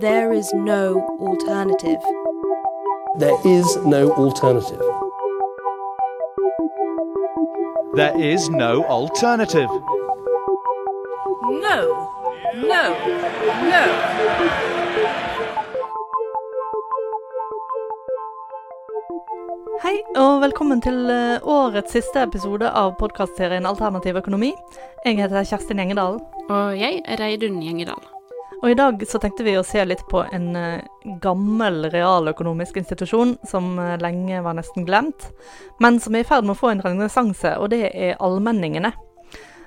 There is no alternative. There is no alternative. There is no alternative. No, no, no. Hei, og velkommen til eh, årets siste episode av podkastserien Alternativ økonomi. Jeg heter Kjerstin Gjengedal. Og jeg er Reidun Gjengedal. Og i dag så tenkte vi å se litt på en eh, gammel realøkonomisk institusjon som eh, lenge var nesten glemt, men som er i ferd med å få en renessanse, og det er allmenningene.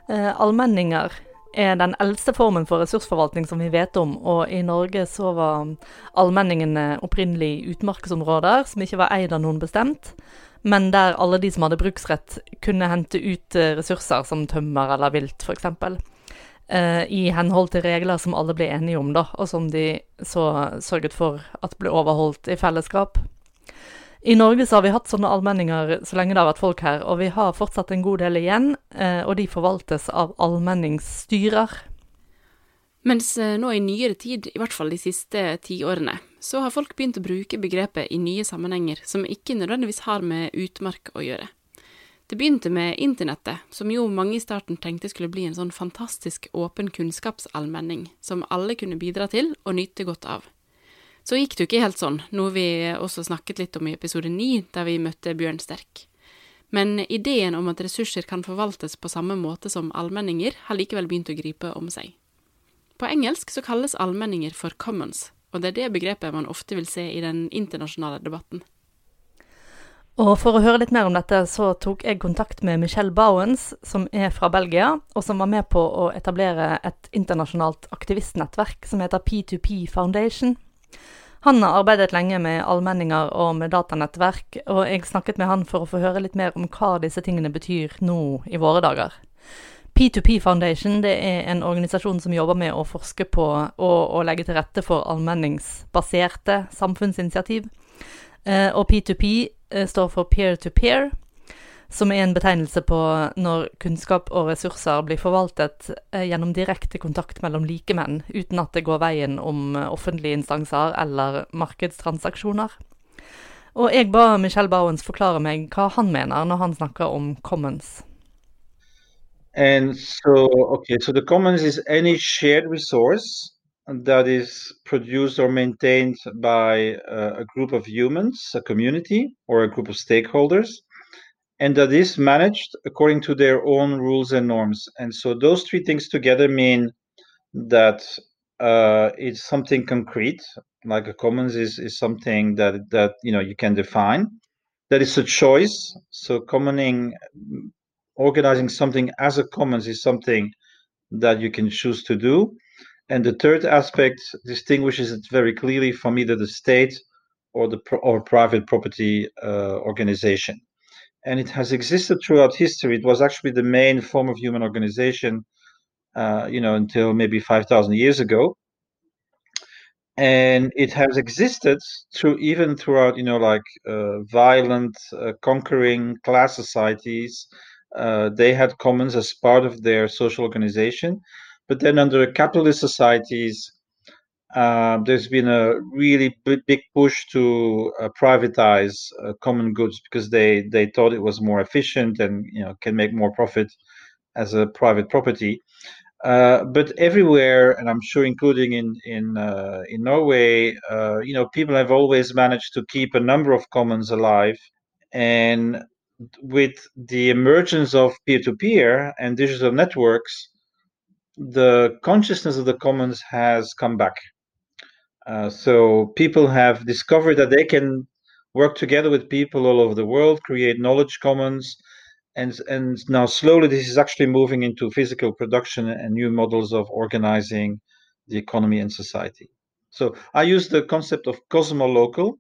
Allmenninger er den eldste formen for ressursforvaltning som vi vet om, og i Norge så var allmenningene opprinnelig utmarksområder som ikke var eid av noen bestemt, men der alle de som hadde bruksrett, kunne hente ut eh, ressurser som tømmer eller vilt, f.eks. Uh, I henhold til regler som alle ble enige om, da, og som de så sørget for at ble overholdt i fellesskap. I Norge så har vi hatt sånne allmenninger så lenge det har vært folk her, og vi har fortsatt en god del igjen, eh, og de forvaltes av allmenningsstyrer. Mens eh, nå i nyere tid, i hvert fall de siste ti årene, så har folk begynt å bruke begrepet i nye sammenhenger som ikke nødvendigvis har med utmark å gjøre. Det begynte med internettet, som jo mange i starten tenkte skulle bli en sånn fantastisk åpen kunnskapsallmenning som alle kunne bidra til og nyte godt av. Så gikk det jo ikke helt sånn, noe vi også snakket litt om i episode ni, der vi møtte Bjørn Sterk. Men ideen om at ressurser kan forvaltes på samme måte som allmenninger, har likevel begynt å gripe om seg. På engelsk så kalles allmenninger for commons, og det er det begrepet man ofte vil se i den internasjonale debatten. Og for å høre litt mer om dette, så tok jeg kontakt med Michelle Bowens, som er fra Belgia, og som var med på å etablere et internasjonalt aktivistnettverk som heter P2P Foundation. Han har arbeidet lenge med allmenninger og med datanettverk, og jeg snakket med han for å få høre litt mer om hva disse tingene betyr nå i våre dager. P2P Foundation det er en organisasjon som jobber med å forske på og, og legge til rette for allmenningsbaserte samfunnsinitiativ. Eh, og P2P eh, står for peer-to-peer, -peer, som er en betegnelse på når kunnskap og ressurser blir forvaltet eh, gjennom direkte kontakt mellom likemenn, uten at det går veien om eh, offentlige instanser eller markedstransaksjoner. Og jeg ba Michelle Bowens forklare meg hva han mener når han snakker om commons. And so, okay, so the commons is any shared resource that is produced or maintained by a, a group of humans, a community, or a group of stakeholders. And that is managed according to their own rules and norms. And so those three things together mean that uh, it's something concrete, like a commons is, is something that that you know you can define. That is a choice. So commoning, organizing something as a commons is something that you can choose to do. And the third aspect distinguishes it very clearly from either the state or the or private property uh, organization and it has existed throughout history. It was actually the main form of human organization, uh, you know, until maybe 5,000 years ago. And it has existed through even throughout, you know, like uh, violent, uh, conquering class societies. Uh, they had commons as part of their social organization. But then under capitalist societies, uh, there's been a really big push to uh, privatize uh, common goods because they they thought it was more efficient and you know can make more profit as a private property. Uh, but everywhere, and I'm sure, including in in uh, in Norway, uh, you know, people have always managed to keep a number of commons alive, and with the emergence of peer-to-peer and digital networks, the consciousness of the commons has come back uh, so people have discovered that they can work together with people all over the world, create knowledge commons, and and now slowly this is actually moving into physical production and new models of organizing the economy and society. So I use the concept of cosmolocal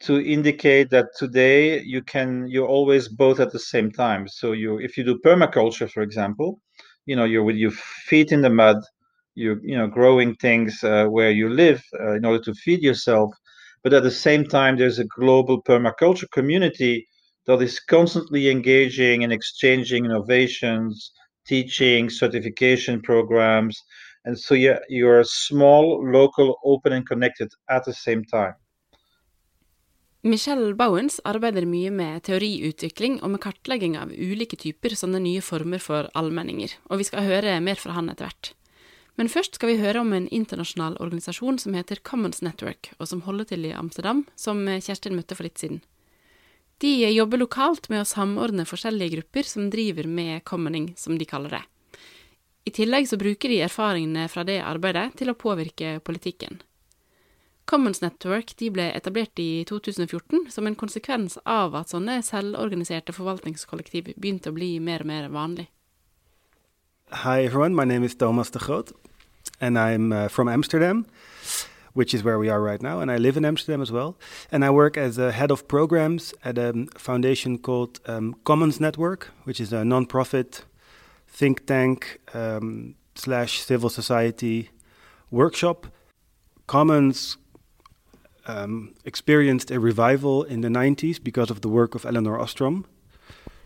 to indicate that today you can you're always both at the same time. So you if you do permaculture, for example, you know you're with your feet in the mud you're you know growing things uh, where you live uh, in order to feed yourself but at the same time there's a global permaculture community that is constantly engaging and exchanging innovations, teaching, certification programs. And so yeah, you're small, local, open, and connected at the same time. Michel Bauwens arbeider mye med teoriutvikling og med kartlegging av ulike typer sånne nye former for allmenninger, og vi skal høre mer fra han etter hvert. Men først skal vi høre om en internasjonal organisasjon som heter Commons Network, og som holder til i Amsterdam, som Kjerstin møtte for litt siden. De jobber lokalt med å samordne forskjellige grupper som driver med commoning, som de kaller det. I tillegg så bruker de erfaringene fra det arbeidet til å påvirke politikken. Commons Network ble etablert i 2014 som en konsekvens av at sånne selvorganiserte forvaltningskollektiv begynte å bli mer og mer vanlig. Hi everyone, my name is Thomas de Groot and I'm uh, from Amsterdam, which is where we are right now, and I live in Amsterdam as well. And I work as a head of programs at a foundation called um, Commons Network, which is a non-profit think tank um, slash civil society workshop. Commons um, experienced a revival in the 90s because of the work of Elinor Ostrom.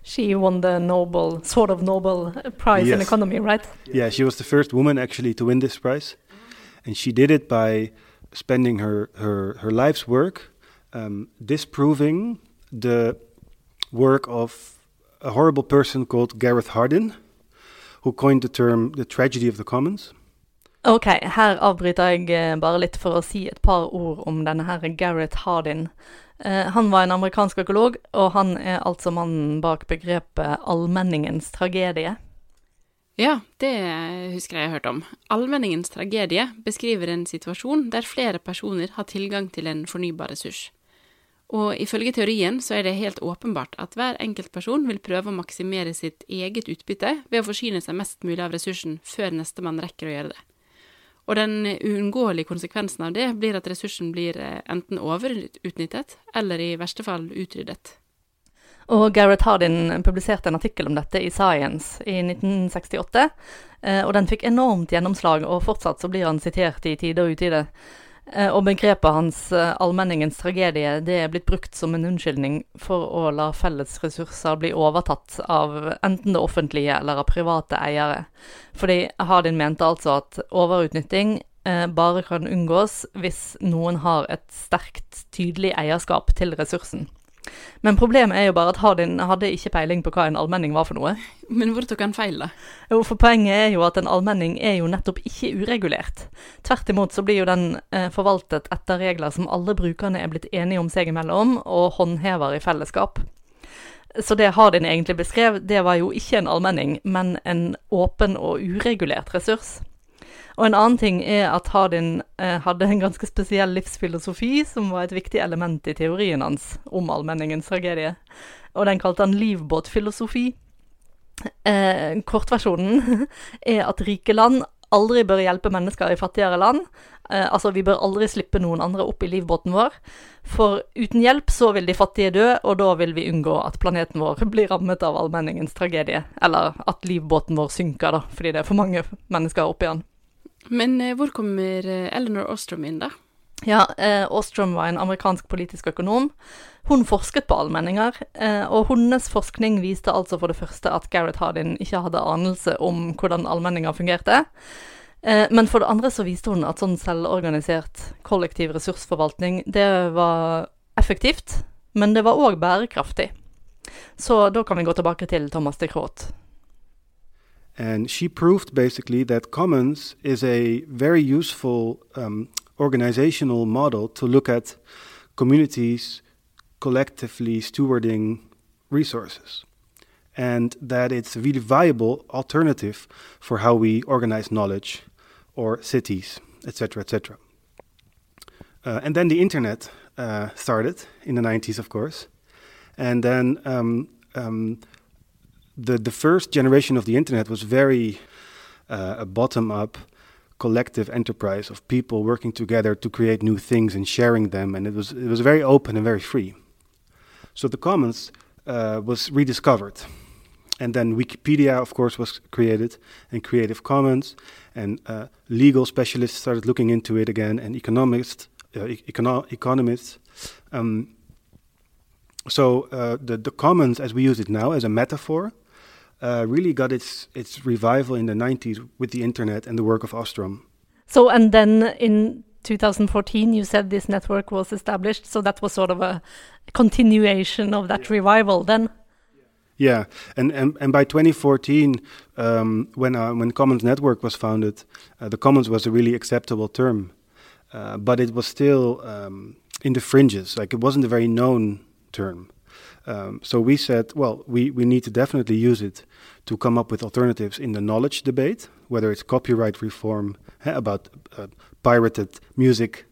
She won the Nobel, sort of Nobel Prize yes. in economy, right? Yeah, she was the first woman actually to win this prize. And she did it by spending her, her, her life's work um, disproving the work of a horrible person called Garrett Hardin, who coined the term the tragedy of the commons. Ok, her avbryter jeg eh, bare litt for å si et par ord om denne her Gareth Hardin. Eh, han var en amerikansk økolog, og han er altså mannen bak begrepet allmenningens tragedie. Ja, det husker jeg jeg har hørt om. Allmenningens tragedie beskriver en situasjon der flere personer har tilgang til en fornybar ressurs. Og ifølge teorien så er det helt åpenbart at hver enkelt person vil prøve å maksimere sitt eget utbytte ved å forsyne seg mest mulig av ressursen før nestemann rekker å gjøre det. Og den uunngåelige konsekvensen av det blir at ressursen blir eh, enten overutnyttet, eller i verste fall utryddet. Og Gareth Hardin publiserte en artikkel om dette i Science i 1968, eh, og den fikk enormt gjennomslag, og fortsatt så blir han sitert i tide og utide. Eh, og begrepet hans, allmenningens tragedie, det er blitt brukt som en unnskyldning for å la felles ressurser bli overtatt av enten det offentlige eller av private eiere. Fordi Hardin mente altså at overutnytting eh, bare kan unngås hvis noen har et sterkt, tydelig eierskap til ressursen. Men problemet er jo bare at Hardin hadde ikke peiling på hva en allmenning var for noe. Men hvor tok han feil, da? Jo, for poenget er jo at en allmenning er jo nettopp ikke uregulert. Tvert imot så blir jo den eh, forvaltet etter regler som alle brukerne er blitt enige om seg imellom, og håndhever i fellesskap. Så det Hardin egentlig beskrev, det var jo ikke en allmenning, men en åpen og uregulert ressurs. Og en annen ting er at Hardin eh, hadde en ganske spesiell livsfilosofi, som var et viktig element i teorien hans om allmenningens tragedie. Og den kalte han livbåtfilosofi. Eh, kortversjonen er at rike land aldri bør hjelpe mennesker i fattigere land. Eh, altså, vi bør aldri slippe noen andre opp i livbåten vår. For uten hjelp så vil de fattige dø, og da vil vi unngå at planeten vår blir rammet av allmenningens tragedie. Eller at livbåten vår synker, da, fordi det er for mange mennesker oppi den. Men eh, hvor kommer eh, Eleanor Ostrom inn, da? Ja, eh, Ostrom var en amerikansk politisk økonom. Hun forsket på allmenninger, og hennes forskning viste altså for det første at Gareth Hardin ikke hadde anelse om hvordan allmenninger fungerte. Men for det andre så viste hun at sånn selvorganisert kollektiv ressursforvaltning, det var effektivt, men det var òg bærekraftig. Så da kan vi gå tilbake til Thomas de Croix. And she proved basically that commons is a very useful um, organizational model to look at communities collectively stewarding resources. And that it's a really viable alternative for how we organize knowledge or cities, etc., etc. Uh, and then the internet uh, started in the 90s, of course. And then um, um, the the first generation of the internet was very uh, a bottom up collective enterprise of people working together to create new things and sharing them and it was it was very open and very free. So the commons uh, was rediscovered. And then wikipedia of course was created and creative commons and uh, legal specialists started looking into it again and economists uh, econo economists. Um, so uh, the the commons, as we use it now, as a metaphor, uh, really got its its revival in the 90s with the internet and the work of Ostrom. So, and then in 2014, you said this network was established. So that was sort of a continuation of that revival then. Yeah, and and, and by 2014, um, when uh, when Commons Network was founded, uh, the Commons was a really acceptable term, uh, but it was still um, in the fringes. Like it wasn't a very known term. Um, so we said, well, we, we need to definitely use it to come up with alternatives in the knowledge debate, whether it's copyright reform eh, about uh, pirated music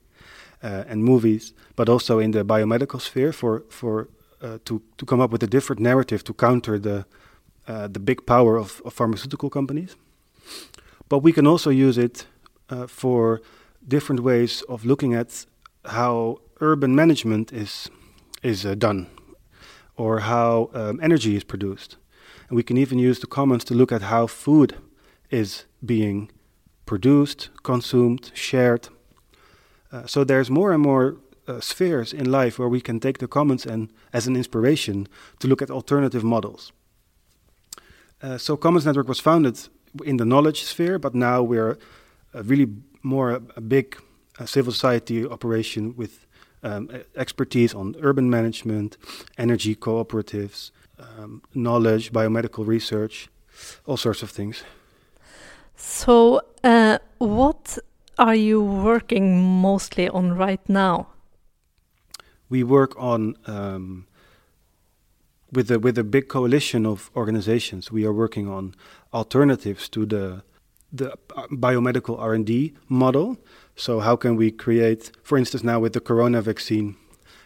uh, and movies, but also in the biomedical sphere for for uh, to to come up with a different narrative to counter the uh, the big power of, of, pharmaceutical companies. But we can also use it uh, for different ways of looking at how urban management is is uh, done, or how um, energy is produced, and we can even use the commons to look at how food is being produced, consumed, shared. Uh, so there's more and more uh, spheres in life where we can take the commons and as an inspiration to look at alternative models. Uh, so Commons Network was founded in the knowledge sphere, but now we're really more a, a big uh, civil society operation with um, expertise on urban management, energy cooperatives, um, knowledge, biomedical research, all sorts of things. So, uh, what are you working mostly on right now? We work on um, with a with a big coalition of organizations. We are working on alternatives to the the uh, biomedical R and D model. So, how can we create, for instance, now with the corona vaccine,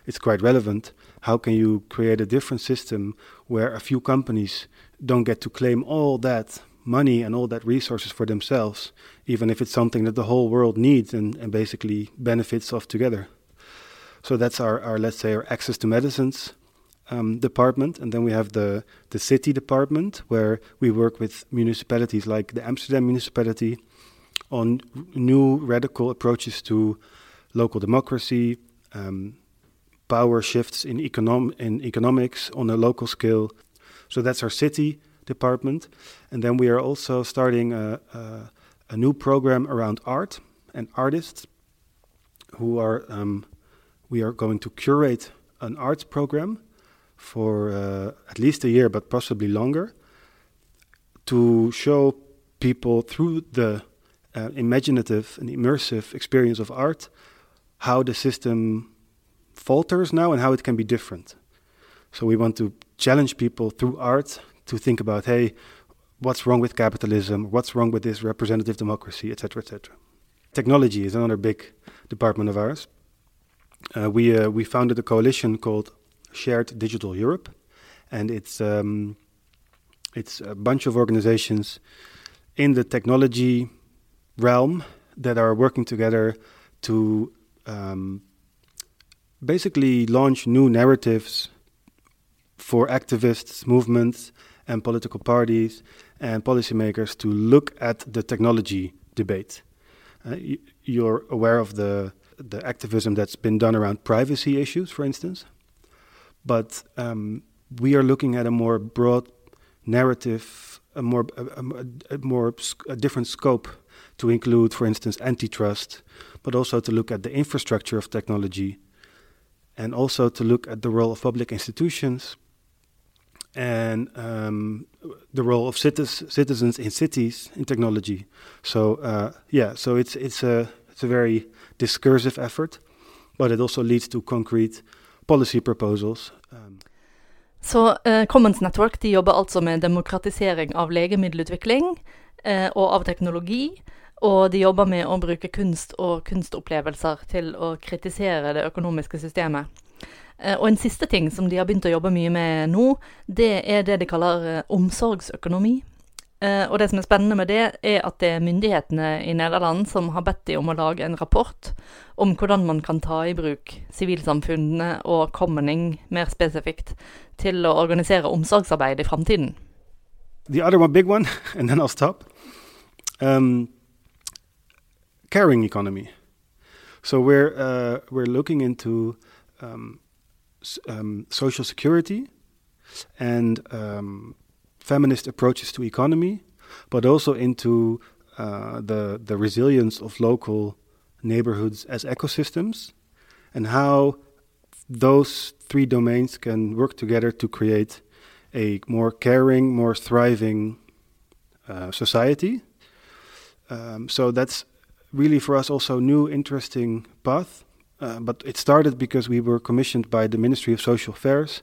it's quite relevant. How can you create a different system where a few companies don't get to claim all that money and all that resources for themselves, even if it's something that the whole world needs and, and basically benefits off together. So that's our, our let's say our access to medicines um, department, and then we have the the city department where we work with municipalities like the Amsterdam municipality on new radical approaches to local democracy, um, power shifts in econom in economics on a local scale. So that's our city department. And then we are also starting a, a, a new program around art and artists who are, um, we are going to curate an arts program for uh, at least a year, but possibly longer, to show people through the uh, imaginative and immersive experience of art how the system falters now and how it can be different. So we want to challenge people through art to think about, hey, what's wrong with capitalism? What's wrong with this representative democracy, etc., etc. Technology is another big department of ours. Uh, we uh, we founded a coalition called Shared Digital Europe, and it's um, it's a bunch of organizations in the technology realm that are working together to um, basically launch new narratives for activists, movements, and political parties and policymakers to look at the technology debate. Uh, you're aware of the the activism that's been done around privacy issues, for instance, but um, we are looking at a more broad narrative, a more a, a, a more a different scope to include, for instance, antitrust, but also to look at the infrastructure of technology, and also to look at the role of public institutions and um, the role of citizens in cities in technology. So uh, yeah, so it's it's a it's a very discursive effort, but it also leads to concrete policy proposals. Um. Så uh, Commons Network de jobber altså med demokratisering av legemiddelutvikling uh, og av teknologi. Og de jobber med å bruke kunst og kunstopplevelser til å kritisere det økonomiske systemet. Eh, og en siste ting som de har begynt å jobbe mye med nå, det er det de kaller eh, omsorgsøkonomi. Eh, og det som er spennende med det, er at det er myndighetene i Nederland som har bedt de om å lage en rapport om hvordan man kan ta i bruk sivilsamfunnene og commoning mer spesifikt til å organisere omsorgsarbeid i framtiden. The other one big one, and then I'll stop. Um, caring economy. So we're uh, looking into um, um, social security and um, feminist approaches to economy, but also into uh, the the resilience of local neighborhoods as ecosystems, and how those three domains can work together to create a more caring, more thriving uh, society. Um, so that's really for us also new, interesting path. Uh, but it started because we were commissioned by the Ministry of Social Affairs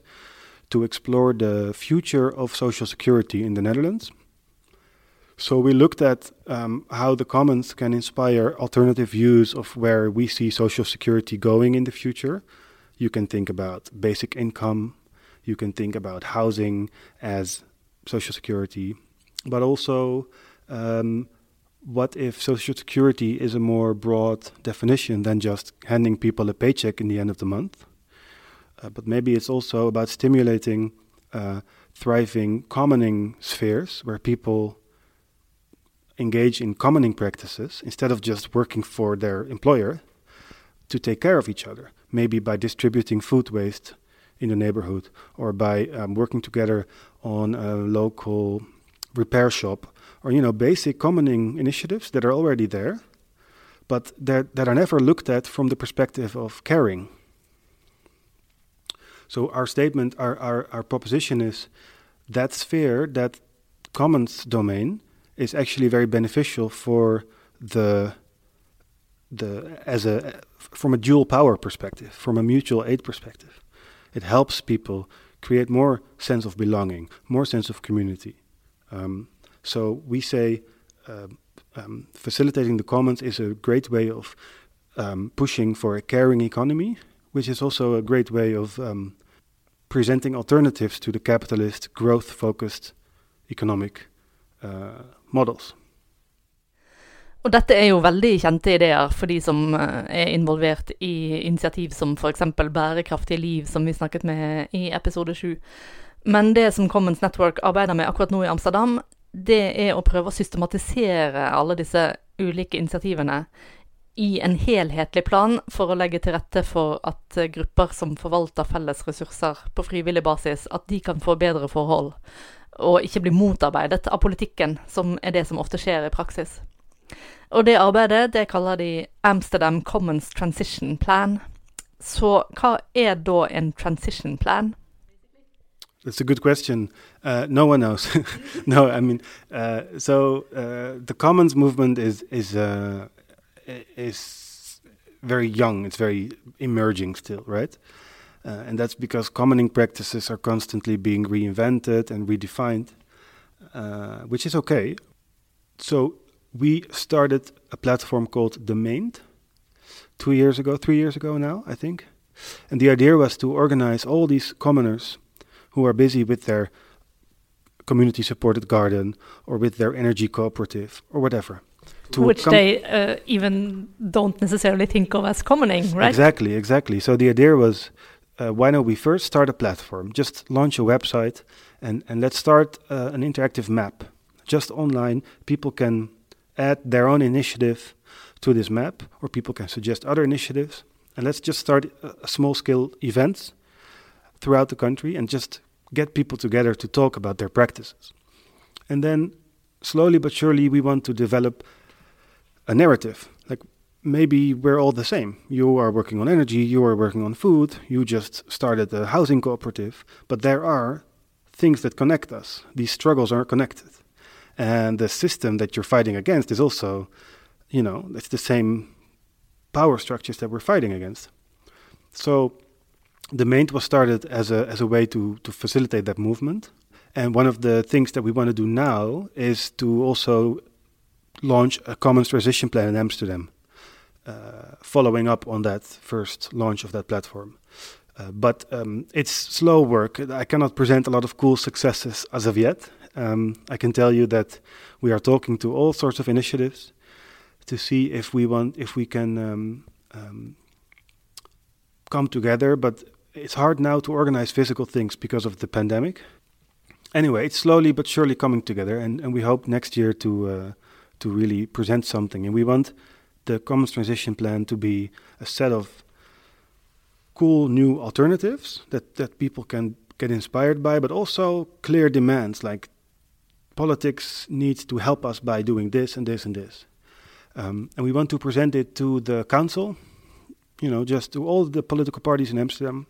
to explore the future of social security in the Netherlands. So we looked at um, how the commons can inspire alternative views of where we see social security going in the future. You can think about basic income, you can think about housing as social security, but also um, what if social security is a more broad definition than just handing people a paycheck in the end of the month? Uh, but maybe it's also about stimulating uh, thriving commoning spheres where people engage in commoning practices instead of just working for their employer to take care of each other, maybe by distributing food waste in the neighborhood or by um, working together on a local repair shop or you know basic commoning initiatives that are already there but that, that are never looked at from the perspective of caring so our statement our, our, our proposition is that sphere that commons domain is actually very beneficial for the the as a from a dual power perspective, from a mutual aid perspective. It helps people create more sense of belonging, more sense of community. Um, so we say uh, um, facilitating the commons is a great way of um, pushing for a caring economy, which is also a great way of um, presenting alternatives to the capitalist, growth-focused economic uh, models. Og dette er jo veldig kjente ideer for de som eh, er involvert i initiativ som f.eks. Bærekraftige liv, som vi snakket med i episode sju. Men det som Commons Network arbeider med akkurat nå i Amsterdam, det er å prøve å systematisere alle disse ulike initiativene i en helhetlig plan for å legge til rette for at grupper som forvalter felles ressurser på frivillig basis, at de kan få bedre forhold og ikke bli motarbeidet av politikken, som er det som ofte skjer i praksis. Og det arbeidet det kaller de Amsterdam Commons Transition Plan. Så hva er da en transition plan? That's a good question. Uh, no one knows. no, I mean, uh, so uh, the commons movement is is uh, is very young. It's very emerging still, right? Uh, and that's because commoning practices are constantly being reinvented and redefined, uh, which is okay. So we started a platform called De Meent two years ago, three years ago now, I think. And the idea was to organize all these commoners who are busy with their community supported garden or with their energy cooperative or whatever. Which they uh, even don't necessarily think of as commoning, right? Exactly, exactly. So the idea was uh, why don't we first start a platform? Just launch a website and, and let's start uh, an interactive map. Just online, people can add their own initiative to this map, or people can suggest other initiatives. And let's just start a, a small scale events throughout the country and just get people together to talk about their practices. And then slowly but surely, we want to develop a narrative. Like maybe we're all the same. You are working on energy, you are working on food, you just started a housing cooperative, but there are things that connect us. These struggles are connected. And the system that you're fighting against is also, you know, it's the same power structures that we're fighting against. So De Meent was started as a as a way to to facilitate that movement. And one of the things that we want to do now is to also launch a common transition plan in Amsterdam uh, following up on that first launch of that platform. Uh, but um, it's slow work. I cannot present a lot of cool successes as of yet. Um, I can tell you that we are talking to all sorts of initiatives to see if we want, if we can um, um, come together. But it's hard now to organize physical things because of the pandemic. Anyway, it's slowly but surely coming together, and, and we hope next year to uh, to really present something. And we want the Commons Transition Plan to be a set of cool new alternatives that, that people can get inspired by, but also clear demands like politics needs to help us by doing this and this and this. Um, and we want to present it to the council, you know, just to all the political parties in Amsterdam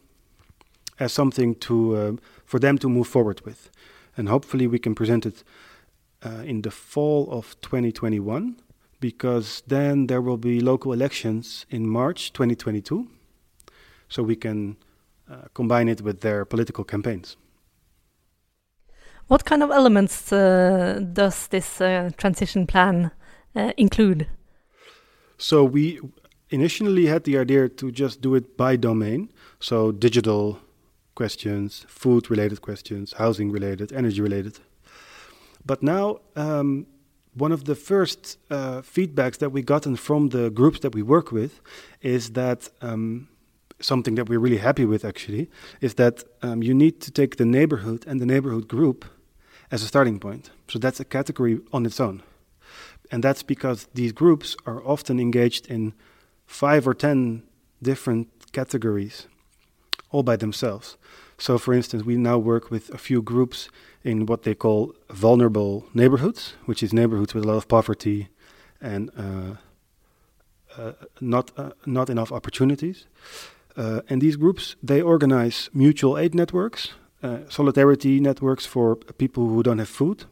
as something to uh, for them to move forward with. And hopefully we can present it uh, in the fall of 2021 because then there will be local elections in March 2022. So we can uh, combine it with their political campaigns. What kind of elements uh, does this uh, transition plan uh, include? So we initially had the idea to just do it by domain, so digital questions, food related questions, housing related, energy related. But now, um, one of the first uh, feedbacks that we gotten from the groups that we work with is that um, something that we're really happy with actually is that um, you need to take the neighborhood and the neighborhood group as a starting point. So that's a category on its own. And that's because these groups are often engaged in five or ten different categories all by themselves. So, for instance, we now work with a few groups in what they call vulnerable neighborhoods, which is neighborhoods with a lot of poverty and uh, uh, not uh, not enough opportunities. Uh, and these groups they organize mutual aid networks, uh, solidarity networks for people who don't have food.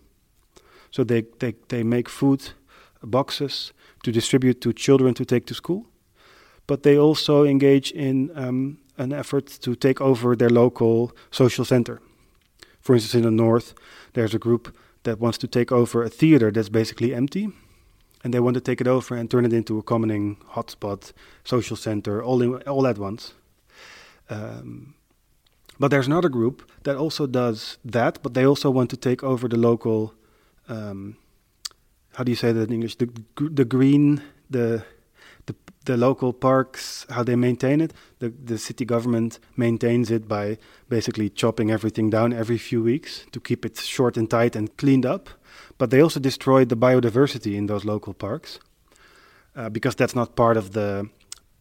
So they they they make food boxes to distribute to children to take to school, but they also engage in um, an effort to take over their local social center. For instance, in the north, there's a group that wants to take over a theater that's basically empty, and they want to take it over and turn it into a commoning hotspot, social center, all in, all at once. Um, but there's another group that also does that, but they also want to take over the local. Um, how do you say that in English? The the green the the local parks, how they maintain it. The, the city government maintains it by basically chopping everything down every few weeks to keep it short and tight and cleaned up. But they also destroy the biodiversity in those local parks uh, because that's not part of the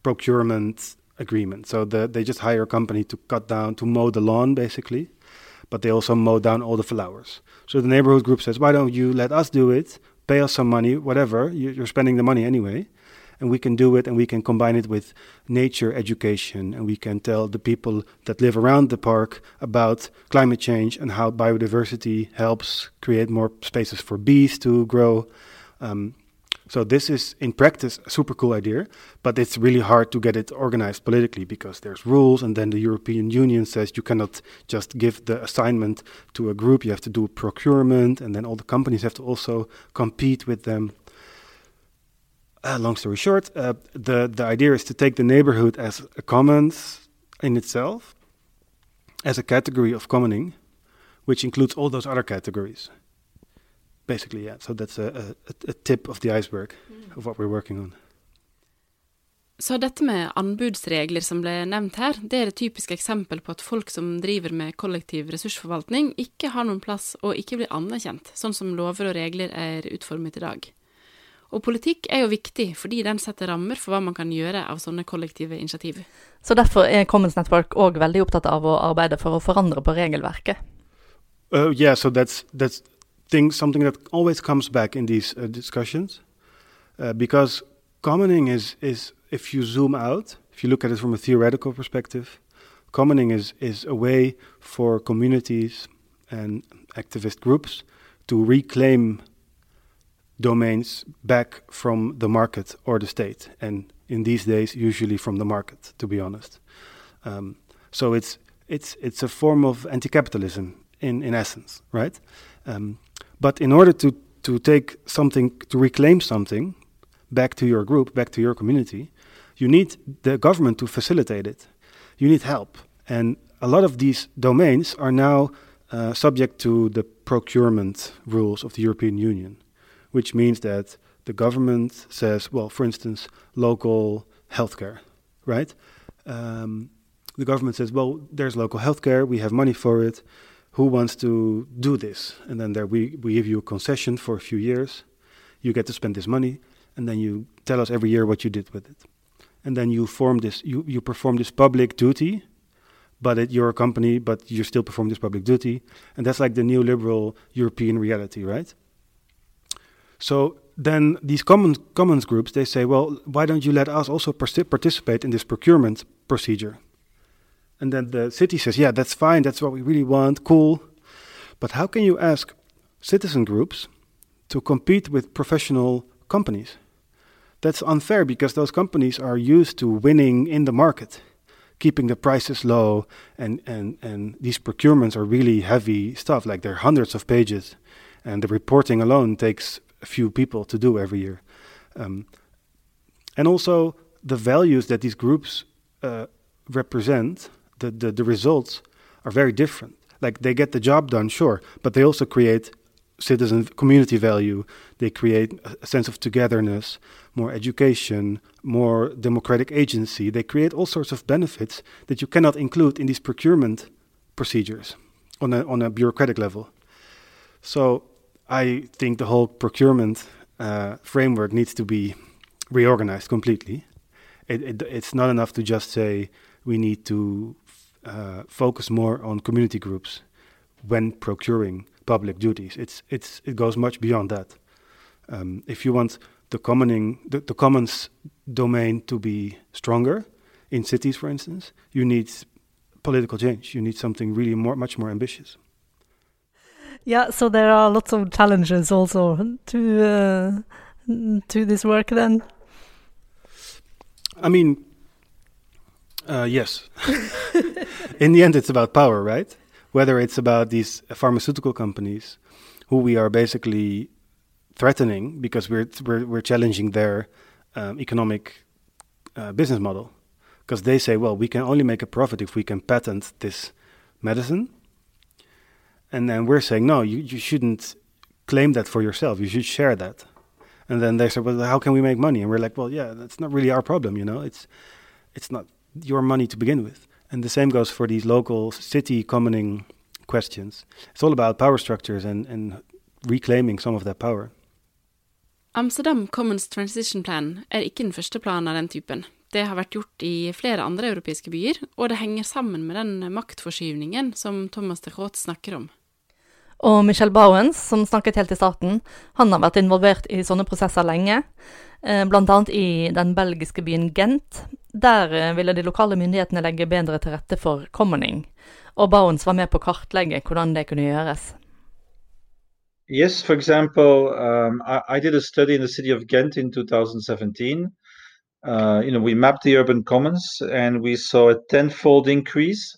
procurement agreement. So the, they just hire a company to cut down, to mow the lawn basically, but they also mow down all the flowers. So the neighborhood group says, why don't you let us do it? Pay us some money, whatever. You're spending the money anyway and we can do it and we can combine it with nature education and we can tell the people that live around the park about climate change and how biodiversity helps create more spaces for bees to grow. Um, so this is in practice a super cool idea but it's really hard to get it organized politically because there's rules and then the european union says you cannot just give the assignment to a group. You have to do procurement and then all the companies have to also compete with them uh, long story short, uh, the the idea is to take the neighborhood as a commons in itself, as a category of commoning, which includes all those other categories. Basically, yeah. So that's a, a, a tip of the iceberg mm. of what we're working on. Så dette med anbudsregler som ble nevnt her, det er et typisk eksempel på at folk som driver med kollektiv ressursforvaltning, ikke har noen plass og ikke blir anerkjent, sånn som lover og regler er utformet i dag. Og politikk er jo viktig, fordi den setter rammer for hva man kan gjøre av sånne kollektive initiativ. Så derfor er Commons Network òg veldig opptatt av å arbeide for å forandre på regelverket? Uh, yeah, so that's, that's thing, something that always comes back in these uh, discussions. Uh, because commoning is, is, if you zoom out, if you look at it from a theoretical perspective, commoning is, is a way for communities and activist groups to reclaim domains back from the market or the state, and in these days, usually from the market, to be honest. Um, so it's it's it's a form of anti-capitalism in in essence, right? Um, but in order to to take something to reclaim something back to your group, back to your community, you need the government to facilitate it. You need help, and a lot of these domains are now uh, subject to the procurement rules of the European Union which means that the government says, well, for instance, local healthcare, right? Um, the government says, well, there's local healthcare, we have money for it. Who wants to do this? And then there we, we give you a concession for a few years. You get to spend this money, and then you tell us every year what you did with it. and then you form this, you, you perform this public duty, but it, you're a company, but you still perform this public duty, and that's like the neoliberal European reality, right? So then these commons, commons groups they say, well, why don't you let us also participate in this procurement procedure? And then the city says, yeah, that's fine, that's what we really want, cool. But how can you ask citizen groups to compete with professional companies? That's unfair because those companies are used to winning in the market, keeping the prices low, and, and, and these procurements are really heavy stuff, like they're hundreds of pages, and the reporting alone takes few people to do every year. Um, and also, the values that these groups uh, represent, the, the, the results, are very different. Like they get the job done, sure, but they also create citizen community value. They create a sense of togetherness, more education, more democratic agency. They create all sorts of benefits that you cannot include in these procurement procedures on a, on a bureaucratic level. So I think the whole procurement uh, framework needs to be reorganized completely. It, it, it's not enough to just say we need to uh, focus more on community groups when procuring public duties. It's it's it goes much beyond that. Um, if you want the commoning the, the commons domain to be stronger in cities, for instance, you need political change. You need something really more much more ambitious. Yeah, so there are lots of challenges also to uh, to this work. Then, I mean, uh, yes. in the end, it's about power, right? whether it's about these pharmaceutical companies who we are basically threatening because we're we're, we're challenging their um, economic uh, business model because they say, well, we can only make a profit if we can patent this medicine, and then we're saying, no, you, you shouldn't claim that for yourself. You should share that. And then they said, well, how can we make money? And we're like, well, yeah, that's not really our problem, you know. It's it's not your money to begin with. And the same goes for these local city commoning questions. It's all about power structures and, and reclaiming some of that power. Amsterdam Commons Transition Plan er ikke den første planen av den typen. Det har vært gjort i flere andre europeiske byer, og det henger sammen med den maktforskyvningen som Thomas de Groot snakker om. Og Michel Bowens, som snakket helt i starten, han har vært involvert i sånne prosesser lenge. Eh, Bl.a. i den belgiske byen Gent. Der eh, ville de lokale myndighetene legge bedre til rette for commoning. Og Bowens var med på å kartlegge hvordan det kunne gjøres. Yes, for example, um, I, I, did a study in the city of Ghent in 2017. Uh, you know, we mapped the urban commons and we saw a tenfold increase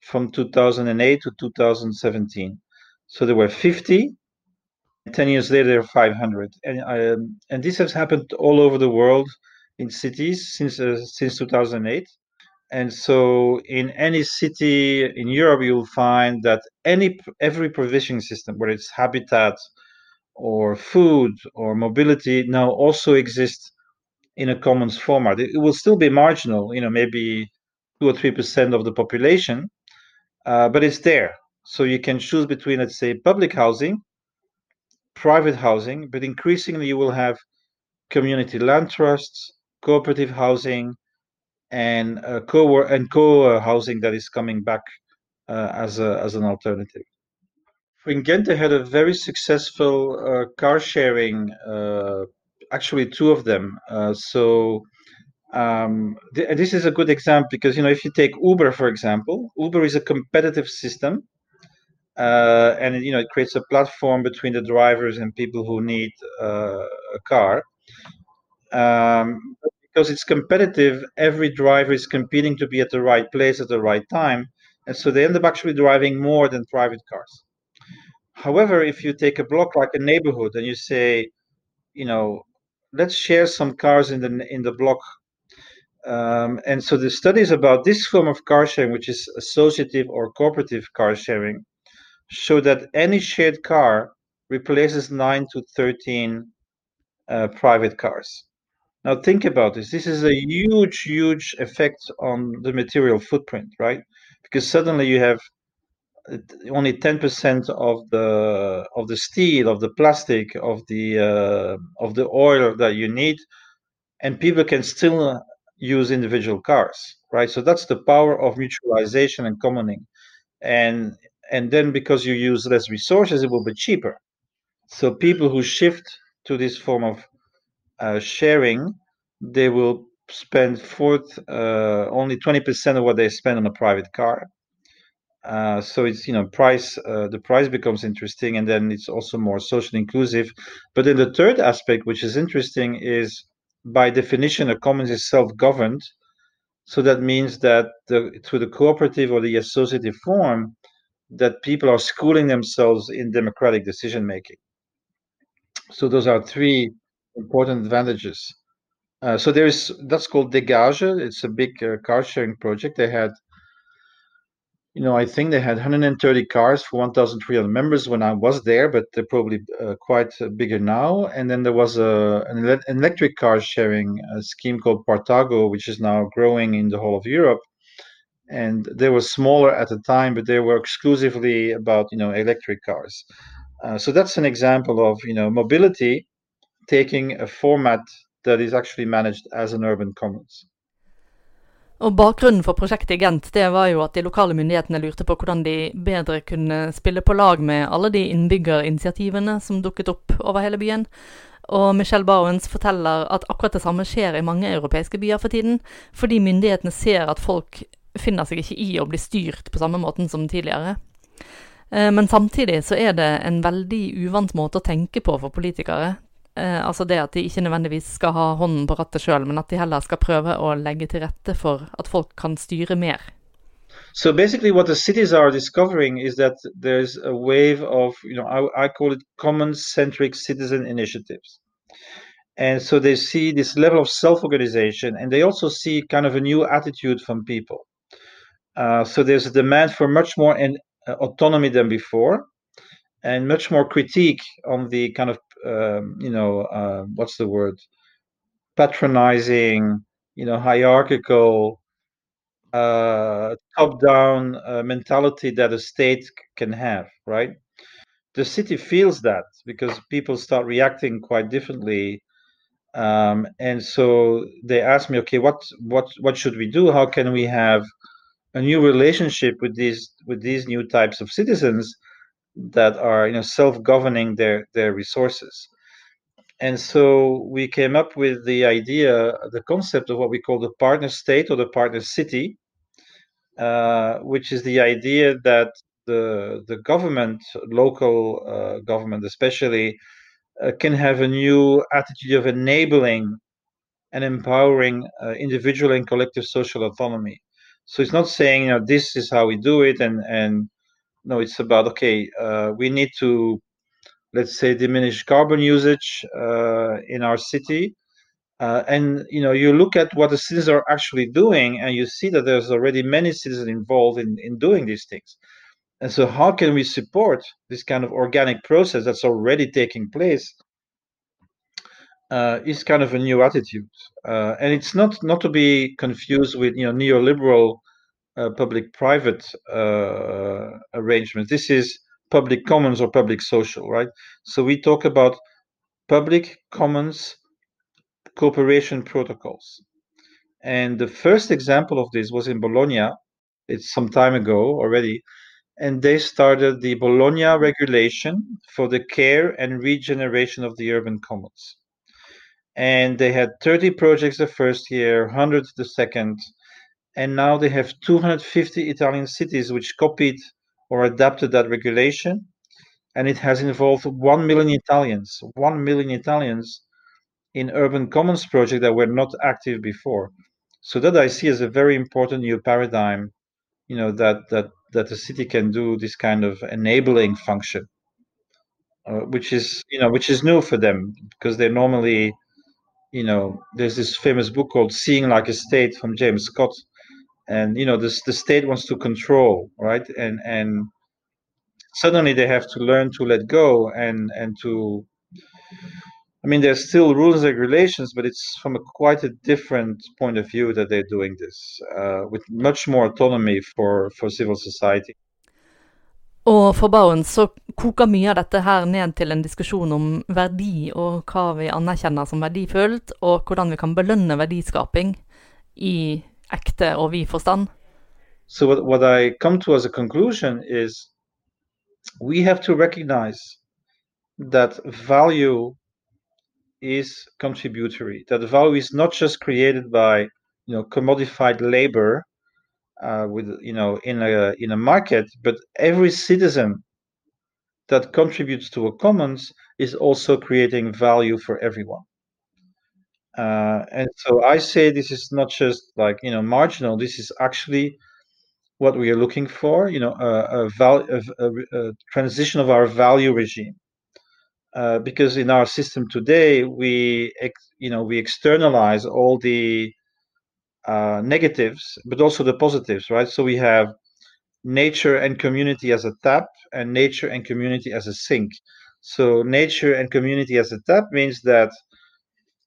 from 2008 to 2017. So there were 50. 10 years later, there are 500. And, um, and this has happened all over the world in cities since, uh, since 2008. And so, in any city in Europe, you'll find that any every provisioning system, whether it's habitat or food or mobility, now also exists in a commons format. It, will still be marginal, you know, maybe two or three percent of the population, uh, but it's there. So you can choose between, let's say, public housing, private housing, but increasingly you will have community land trusts, cooperative housing, and uh, co and co housing that is coming back uh, as a, as an alternative. In Ghent, they had a very successful uh, car sharing. Actually, two of them. Uh, so. Um, th- this is a good example because you know if you take Uber for example, Uber is a competitive system uh, and you know it creates a platform between the drivers and people who need uh, a car. Um, because it's competitive, every driver is competing to be at the right place at the right time, and so they end up actually driving more than private cars. However, if you take a block like a neighborhood and you say, you know, let's share some cars in the in the block. Um, and so the studies about this form of car sharing, which is associative or cooperative car sharing, show that any shared car replaces 9 to 13 uh, private cars. Now, think about this. This is a huge, huge effect on the material footprint, right? Because suddenly you have only 10% of the of the steel, of the plastic, of the uh, of the oil that you need, and people can still use individual cars, right? So that's the power of mutualization and commoning, and and then because you use less resources, it will be cheaper. So people who shift to this form of uh, sharing, they will spend forth uh, only 20% of what they spend on a private car. Uh, so it's you know price uh, the price becomes interesting and then it's also more socially inclusive but then the third aspect which is interesting is by definition a commons is self-governed so that means that the, through the cooperative or the associative form that people are schooling themselves in democratic decision making so those are three important advantages uh, so there's that's called Dégage. It's a big uh, car sharing project. They had, you know, I think they had 130 cars for 1,300 members when I was there, but they're probably uh, quite uh, bigger now. And then there was a an, ele- electric car sharing uh, scheme called Partago, which is now growing in the whole of Europe. And they were smaller at the time, but they were exclusively about you know electric cars. Uh, so that's an example of you know mobility taking a format that is actually managed as an urban commons. Og Bakgrunnen for prosjektet i Gent det var jo at de lokale myndighetene lurte på hvordan de bedre kunne spille på lag med alle de innbyggerinitiativene som dukket opp over hele byen. Og Michelle Bowens forteller at akkurat det samme skjer i mange europeiske byer for tiden, fordi myndighetene ser at folk finner seg ikke i å bli styrt på samme måten som tidligere. Eh, men samtidig så er det en veldig uvant måte å tenke på for politikere. Eh, altså det at de ikke nødvendigvis skal ha hånden på rattet sjøl, men at de heller skal prøve å legge til rette for at folk kan styre mer. So basically, what the cities are discovering is that there's a wave of, you know, I, I call it common-centric citizen initiatives. And so they see this level of self-organization, and they also see kind of a new attitude from people. Uh, so there's a demand for much more an, uh, autonomy than before, and much more critique on the kind of um, you know uh, what's the word? Patronizing you know hierarchical uh, top-down uh, mentality that a state can have right? The city feels that because people start reacting quite differently um, and so they ask me okay what what what should we do? How can we have a new relationship with these with these new types of citizens that are you know self-governing their their resources. And so we came up with the idea the concept of what we call the partner state or the partner city uh, which is the idea that the the government local uh, government especially uh, can have a new attitude of enabling and empowering uh, individual and collective social autonomy. So it's not saying you know this is how we do it and and no, it's about okay, uh, we need to let's say diminish carbon usage uh, in our city. Uh, and you know, you look at what the citizens are actually doing, and you see that there's already many citizens involved in, in doing these things. And so, how can we support this kind of organic process that's already taking place? Uh, is kind of a new attitude, uh, and it's not not to be confused with you know neoliberal public-private uh, arrangements. This is public commons or public social, right? So we talk about public commons cooperation protocols. And the first example of this was in Bologna. It's some time ago already. And they started the Bologna regulation for the care and regeneration of the urban commons. And they had 30 projects the first year, 100 the second, and now they have 250 Italian cities which copied or adapted that regulation, and it has involved 1 million Italians, 1 million Italians in urban commons projects that were not active before. So that I see as a very important new paradigm, you know, that that that the city can do this kind of enabling function, uh, which is you know which is new for them because they normally, you know, there's this famous book called Seeing Like a State from James Scott, and you know this the state wants to control right? And and suddenly they have to learn to let go and and to i mean there's still rules and regulations but it's from a quite a different point of view that they're doing this uh, with much more autonomy for for civil society. Og for Bauwens så koker mye av dette her ned til en diskusjon om verdi og hva vi anerkjenner som verdifullt, og hvordan vi kan belønne verdiskaping i ekte og vid forstand? So what, what I come to as a conclusion is we have to recognize that value is contributory. That value is not just created by you know commodified labor uh, with you know in a in a market, but every citizen that contributes to a commons is also creating value for everyone. Uh, and so I say this is not just like you know marginal. This is actually what we are looking for. You know, a, a, val- a, a transition of our value regime. Uh, because in our system today, we ex- you know we externalize all the uh, negatives, but also the positives, right? So we have nature and community as a tap, and nature and community as a sink. So nature and community as a tap means that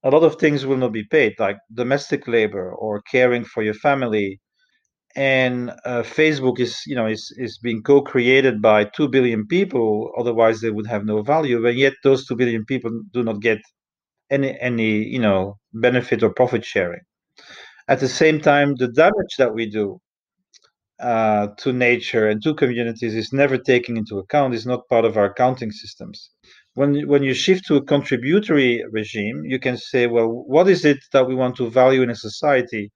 a lot of things will not be paid, like domestic labor or caring for your family. And uh, Facebook is, you know, is is being co-created by two billion people. Otherwise, they would have no value. And yet, those two billion people do not get any any you know benefit or profit sharing. At the same time, the damage that we do uh, to nature and to communities is never taken into account. It's not part of our accounting systems. When when you shift to a contributory regime, you can say, well, what is it that we want to value in a society?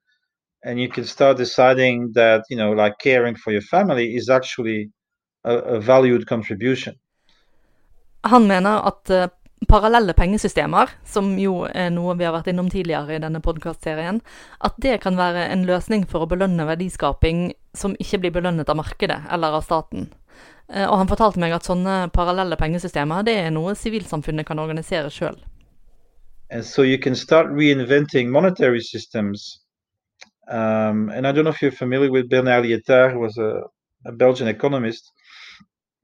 And you can start deciding that you know, like caring for your family is actually a, a valued contribution. Han mener at uh, parallelle pengesystemer, som jo er noe vi har vært innom tidligere i denne podkastserien, at det kan være en løsning for å belønne verdiskaping som ikke blir belønnet av markedet eller av staten. Uh, og han fortalte meg at sånne parallelle pengesystemer det er noe sivilsamfunnet kan organisere sjøl. So you can start reinventing monetary systems. Um, and I don't know if you're familiar with Bernard Lietaer, who was a, a Belgian economist.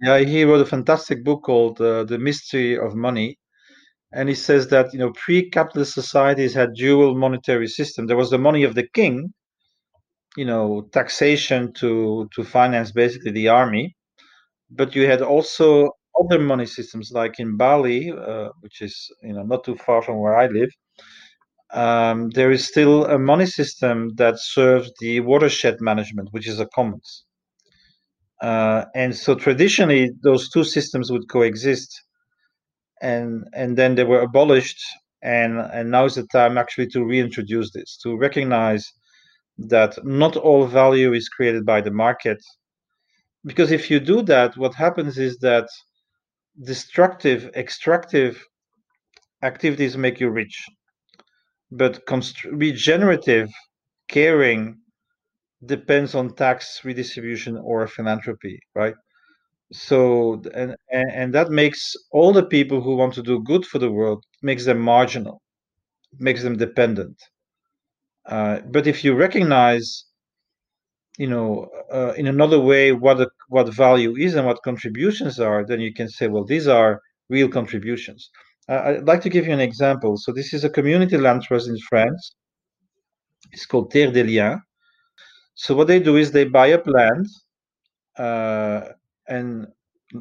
Yeah, he wrote a fantastic book called uh, The Mystery of Money. And he says that, you know, pre-capitalist societies had dual monetary system. There was the money of the king, you know, taxation to, to finance basically the army. But you had also other money systems like in Bali, uh, which is, you know, not too far from where I live. Um, there is still a money system that serves the watershed management, which is a commons. Uh, and so traditionally, those two systems would coexist, and and then they were abolished, and and now is the time actually to reintroduce this, to recognize that not all value is created by the market, because if you do that, what happens is that destructive, extractive activities make you rich, but const- regenerative, caring depends on tax redistribution or philanthropy, right? So and, and that makes all the people who want to do good for the world makes them marginal, makes them dependent. Uh, but if you recognize, you know, uh, in another way what a, what value is and what contributions are, then you can say, well, these are real contributions. Uh, I'd like to give you an example. So this is a community land trust in France. It's called Terre des Liens so what they do is they buy up land, uh, and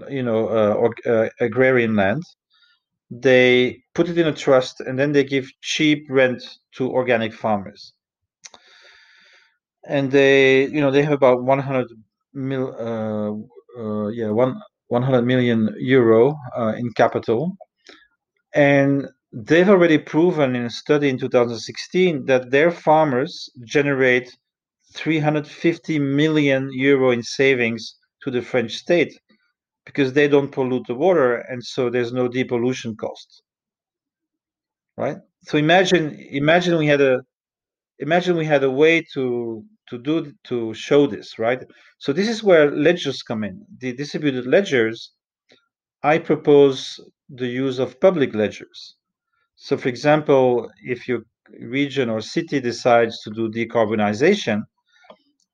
you know, uh, or, uh, agrarian land. They put it in a trust, and then they give cheap rent to organic farmers. And they, you know, they have about 100 mil, uh, uh, yeah, one 100 million euro uh, in capital, and they've already proven in a study in 2016 that their farmers generate 350 million euro in savings to the French state because they don't pollute the water and so there's no depollution cost. Right? So imagine imagine we had a imagine we had a way to to do to show this, right? So this is where ledgers come in. The distributed ledgers, I propose the use of public ledgers. So for example, if your region or city decides to do decarbonization,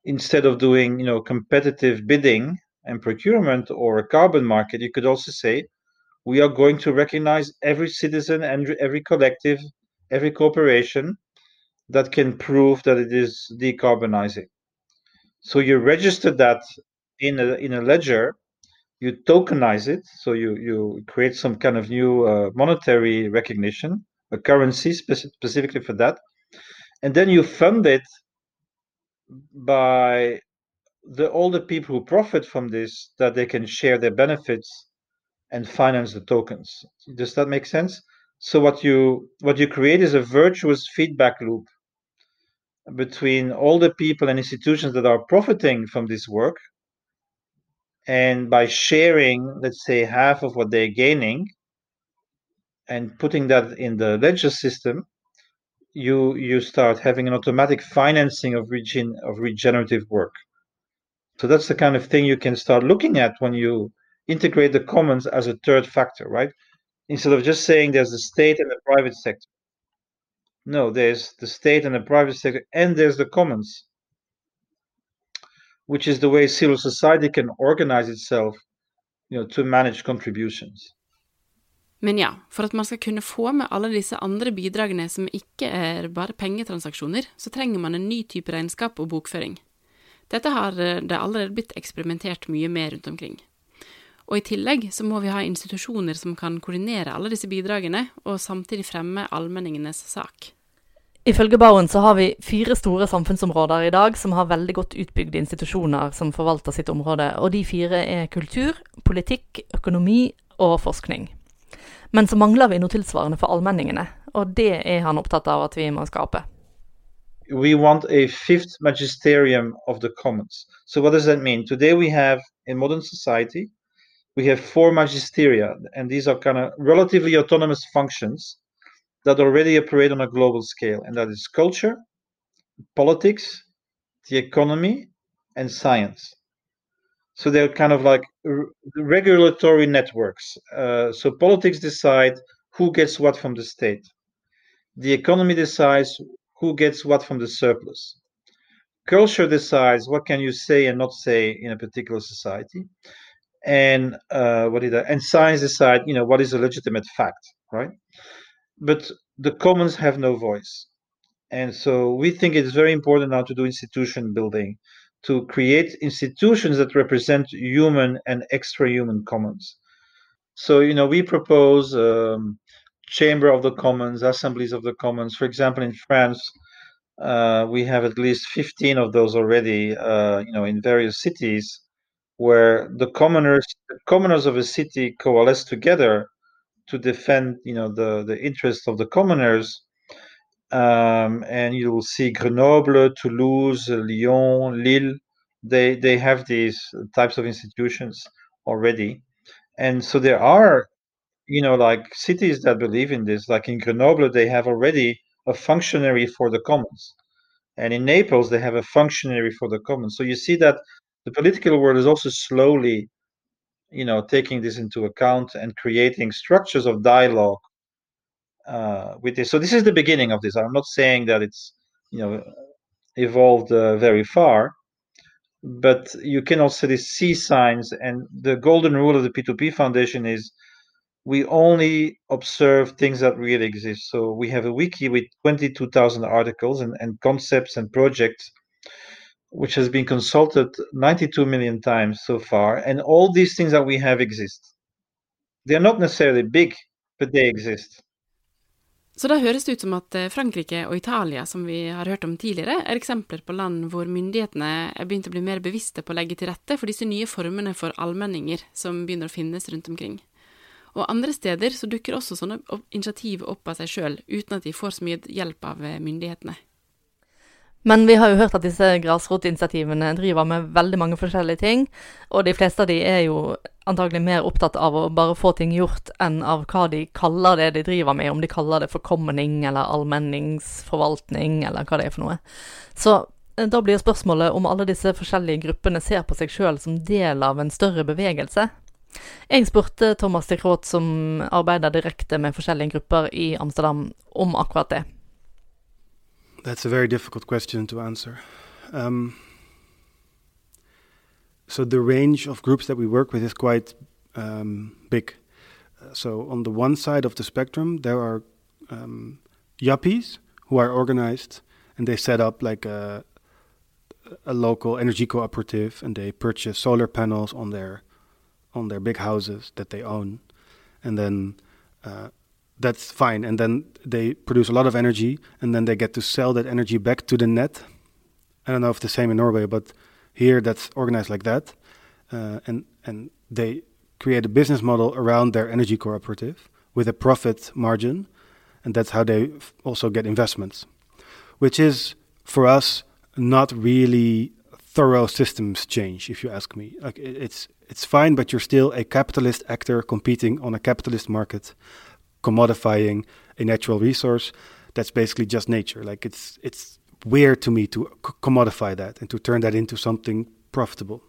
instead of doing you know competitive bidding and procurement or a carbon market you could also say we are going to recognize every citizen and every collective every corporation that can prove that it is decarbonizing so you register that in a in a ledger you tokenize it so you you create some kind of new uh, monetary recognition a currency speci- specifically for that and then you fund it by the all the people who profit from this that they can share their benefits and finance the tokens. Does that make sense? So what you what you create is a virtuous feedback loop between all the people and institutions that are profiting from this work and by sharing let's say half of what they're gaining and putting that in the ledger system you you start having an automatic financing of regen, of regenerative work. So that's the kind of thing you can start looking at when you integrate the commons as a third factor right? Instead of just saying there's the state and the private sector no there's the state and the private sector and there's the commons which is the way civil society can organize itself you know, to manage contributions. Men ja, for at man skal kunne få med alle disse andre bidragene som ikke er bare pengetransaksjoner, så trenger man en ny type regnskap og bokføring. Dette har eh, det allerede blitt eksperimentert mye med rundt omkring. Og i tillegg så må vi ha institusjoner som kan koordinere alle disse bidragene, og samtidig fremme allmenningenes sak. Ifølge Bauen så har vi fire store samfunnsområder i dag som har veldig godt utbygde institusjoner som forvalter sitt område, og de fire er kultur, politikk, økonomi og forskning. Men så mangler vi noe tilsvarende for allmenningene, og det er han opptatt av at vi må skape. We want a fifth magisterium of the commons. So what does that mean? Today we have in modern society we have four magisteria, and these are kind of relatively autonomous functions that already operate on a global scale, and that is culture, politics, the economy, and science. So they're kind of like regulatory networks. Uh, so politics decide who gets what from the state. The economy decides who gets what from the surplus. Culture decides what can you say and not say in a particular society, and uh, what did I, and science decide you know what is a legitimate fact, right? But the commons have no voice. And so we think it's very important now to do institution building, to create institutions that represent human and extra human commons. So, you know, we propose um, Chamber of the Commons, Assemblies of the Commons. For example, in France, uh, we have at least 15 of those already, uh, you know, in various cities where the commoners, the commoners of a city coalesce together to defend you know the the interests of the commoners um, and you will see Grenoble, Toulouse, Lyon, Lille. They they have these types of institutions already, and so there are, you know, like cities that believe in this. Like in Grenoble, they have already a functionary for the commons, and in Naples they have a functionary for the commons. So you see that the political world is also slowly you know taking this into account and creating structures of dialogue uh, with this. So this is the beginning of this. I'm not saying that it's you know evolved uh, very far, but you can also see signs. And the golden rule of the P2P Foundation is we only observe things that really exist. So we have a wiki with 22,000 articles and, and concepts and projects which has been consulted 92 million times so far, and all these things that we have exist. They're not necessarily big, but they exist. Så da høres det ut som at eh, Frankrike og Italia, som vi har hørt om tidligere, er eksempler på land hvor myndighetene er begynt å bli mer bevisste på å legge til rette for disse nye formene for allmenninger som begynner å finnes rundt omkring. Og andre steder så dukker også sånne initiativ opp av seg sjøl, uten at de får så mye hjelp av eh, myndighetene. Men vi har jo hørt at disse grasrotinitiativene driver med veldig mange forskjellige ting, og de fleste av de er jo antagelig mer opptatt av å bare få ting gjort enn av hva de kaller det de driver med, om de kaller det forkommening eller allmenningsforvaltning eller hva det er for noe. Så eh, da blir spørsmålet om alle disse forskjellige gruppene ser på seg sjøl som del av en større bevegelse. Jeg spurte Thomas de Kroot, som arbeider direkte med forskjellige grupper i Amsterdam, om akkurat det. That's a very difficult question to answer. Um, so the range of groups that we work with is quite um, big. Uh, so on the one side of the spectrum, there are um, yuppies who are organized and they set up like a, a local energy cooperative and they purchase solar panels on their on their big houses that they own, and then uh, that's fine. And then they produce a lot of energy, and then they get to sell that energy back to the net I don't know if the same in Norway, but here that's organized like that, uh, and and they create a business model around their energy cooperative with a profit margin, and that's how they also get investments, which is for us not really thorough systems change, if you ask me. Like it's it's fine, but you're still a capitalist actor competing on a capitalist market, commodifying a natural resource that's basically just nature. Like it's it's weird to me to commodify that and to turn that into something profitable.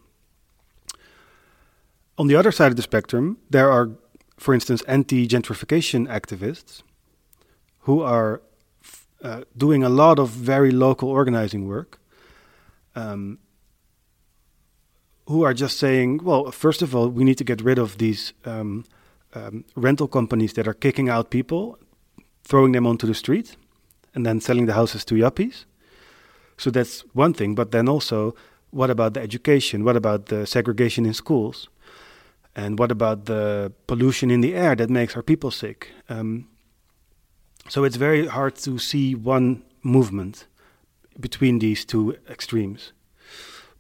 On the other side of the spectrum, there are, for instance, anti-gentrification activists who are uh, doing a lot of very local organizing work. Um, who are just saying, well, first of all, we need to get rid of these um, um, rental companies that are kicking out people, throwing them onto the street, and then selling the houses to yuppies. So that's one thing. But then also, what about the education? What about the segregation in schools? And what about the pollution in the air that makes our people sick? Um, so it's very hard to see one movement between these two extremes.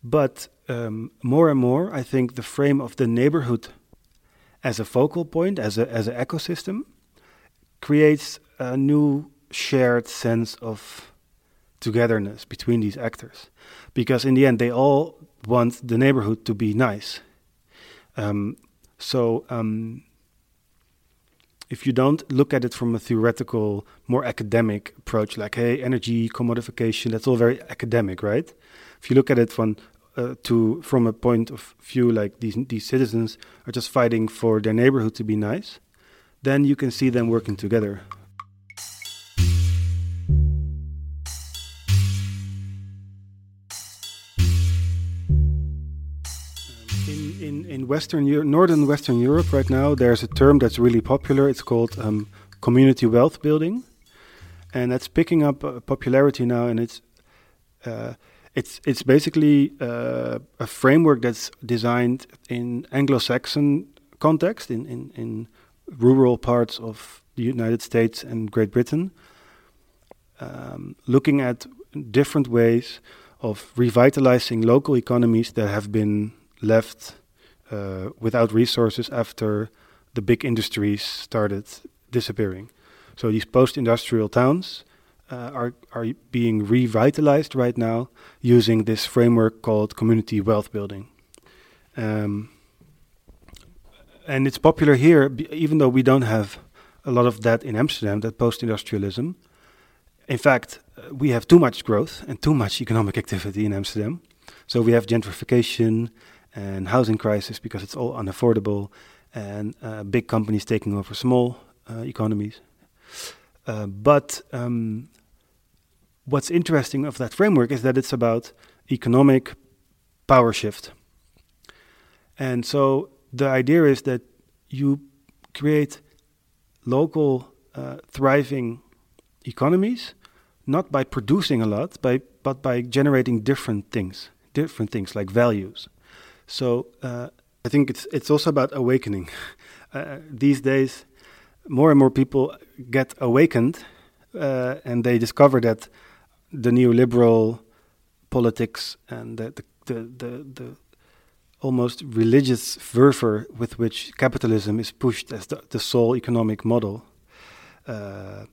But um, more and more, I think the frame of the neighborhood as a focal point, as a as an ecosystem, creates a new shared sense of togetherness between these actors, because in the end, they all want the neighborhood to be nice. Um, so. Um, if you don't look at it from a theoretical, more academic approach, like hey, energy commodification, that's all very academic, right? If you look at it from uh, to from a point of view like these these citizens are just fighting for their neighborhood to be nice, then you can see them working together. In, in, in Western Euro- Northern Western Europe right now, there's a term that's really popular. It's called um, community wealth building, and that's picking up uh, popularity now. And it's uh, it's it's basically uh, a framework that's designed in Anglo-Saxon context, in, in, in rural parts of the United States and Great Britain, um, looking at different ways of revitalizing local economies that have been left uh, without resources after the big industries started disappearing. So these post-industrial towns uh, are are being revitalized right now using this framework called community wealth building. Um, and it's popular here, even though we don't have a lot of that in Amsterdam, that post-industrialism. In fact, uh, we have too much growth and too much economic activity in Amsterdam. So we have gentrification and housing crisis because it's all unaffordable, and uh, big companies taking over small uh, economies. Uh, but um, what's interesting of that framework is that it's about economic power shift. And so the idea is that you create local uh, thriving economies not by producing a lot by, but by generating different things different things like values so uh, i think it's it's also about awakening uh, these days more and more people get awakened uh, and they discover that the neoliberal politics and the the, the, the, the almost religious fervor with which capitalism is pushed as the, the sole economic model, uh,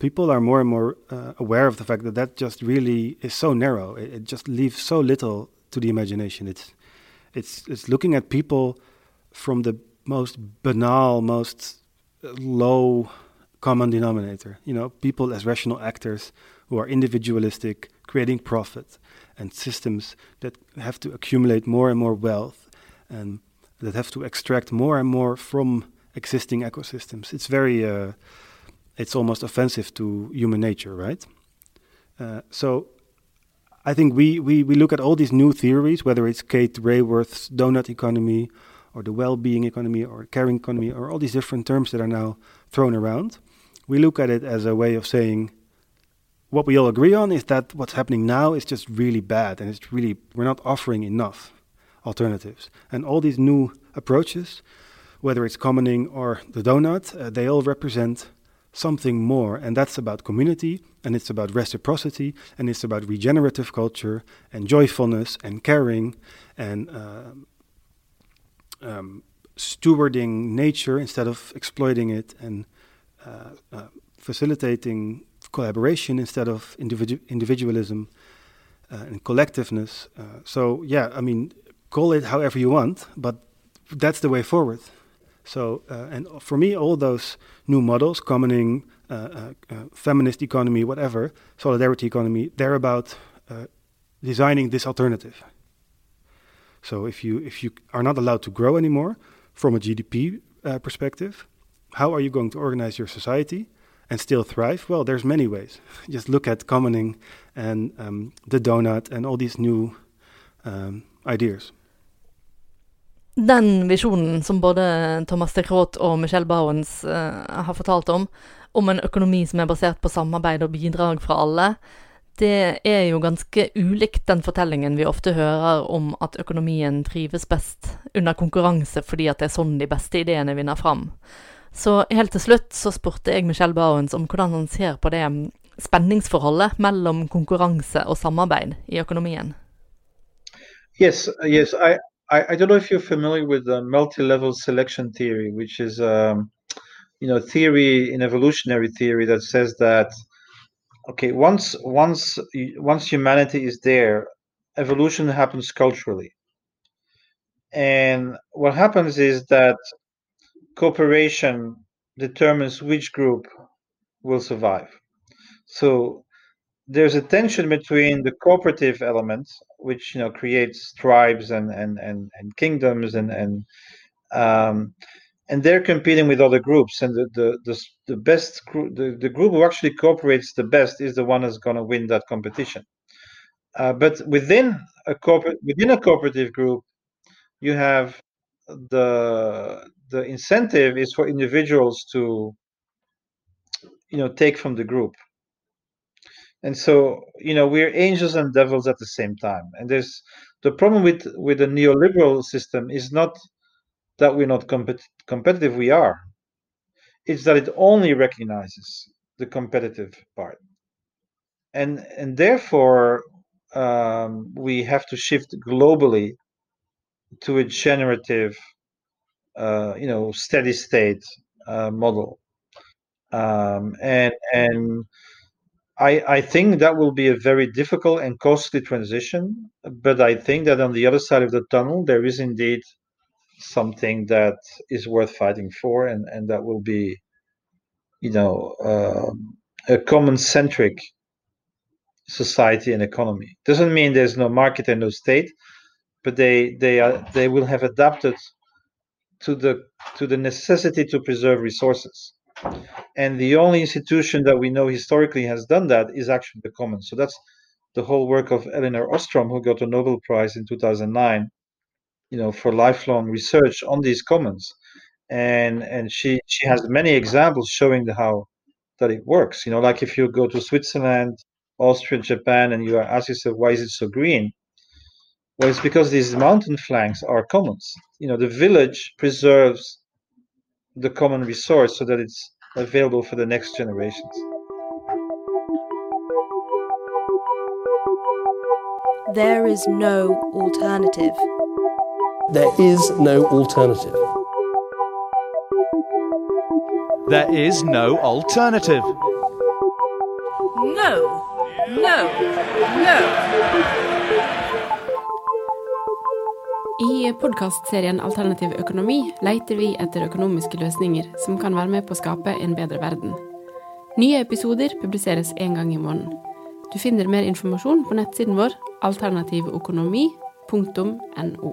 people are more and more uh, aware of the fact that that just really is so narrow. It, it, just leaves so little to the imagination. It's it's it's looking at people from the most banal, most low common denominator. You know, people as rational actors who are individualistic, creating profit, and systems that have to accumulate more and more wealth and that have to extract more and more from existing ecosystems. It's very, uh, it's almost offensive to human nature, right? Uh, so I think we, we, we look at all these new theories, whether it's Kate Raworth's donut economy or the well being economy or caring economy or all these different terms that are now thrown around. We look at it as a way of saying what we all agree on is that what's happening now is just really bad and it's really we're not offering enough alternatives. And all these new approaches whether it's commoning or the donut uh, they all represent something more, and that's about community, and it's about reciprocity, and it's about regenerative culture, and joyfulness, and caring, and uh, um, stewarding nature instead of exploiting it, and uh, uh, facilitating collaboration instead of individu- individualism uh, and collectiveness. Uh, so, yeah, I mean, call it however you want, but that's the way forward. So, uh, and for me, all those new models, commoning, uh, uh, uh, feminist economy, whatever, solidarity economy, they're about designing this alternative. So, if you if you are not allowed to grow anymore from a GDP perspective, how are you going to organize your society and still thrive? Well, there's many ways. Just look at commoning and um, the donut and all these new um, ideas. Den visjonen som både Thomas de Croix og Michelle Bowens uh, har fortalt om, om en økonomi som er basert på samarbeid og bidrag fra alle, det er jo ganske ulikt den fortellingen vi ofte hører om at økonomien trives best under konkurranse fordi at det er sånn de beste ideene vinner fram. Så helt til slutt så spurte jeg Michel Bauwens om hvordan han ser på det mm, spenningsforholdet mellom konkurranse og samarbeid i økonomien. Yes, yes. I, I, I don't know if you're familiar with the multi-level selection theory, which is um, you know theory in evolutionary theory that says that okay once once once humanity is there, evolution happens culturally, and what happens is that cooperation determines which group will survive. So there's a tension between the cooperative element, which you know creates tribes and and and, and kingdoms and and um, and they're competing with other groups, and the the the, the best group, the, the group who actually cooperates the best is the one that's going to win that competition. Uh, but within a corporate within a cooperative group, you have the the incentive is for individuals to you know take from the group. And so you know we're angels and devils at the same time. And there's the problem with with the neoliberal system is not that we're not compet- competitive we are. It's that it only recognizes the competitive part. And and therefore um, we have to shift globally to a generative uh, you know steady state uh, model um, and and I, I think that will be a very difficult and costly transition, but I think that on the other side of the tunnel, there is indeed something that is worth fighting for, and, and that will be, you know, uh, a common centric society and economy. Doesn't mean there's no market and no state, but they they are they will have adapted to the to the necessity to preserve resources. And the only institution that we know historically has done that is actually the commons. So that's the whole work of elinor ostrom who got a nobel prize in 2009 you know for lifelong research on these commons. And and she she has many examples showing how that it works. You know like if you go to switzerland austria japan and you are ask yourself why is it so green well it's because these mountain flanks are commons you know the village preserves the common resource so that it's available for the next generations. There is no alternative. There is no alternative. There is no alternative. No, no, no. I podkastserien Alternativ økonomi leter vi etter økonomiske løsninger som kan være med på å skape en bedre verden. Nye episoder publiseres én gang i måneden. Du finner mer informasjon på nettsiden vår alternativøkonomi.no.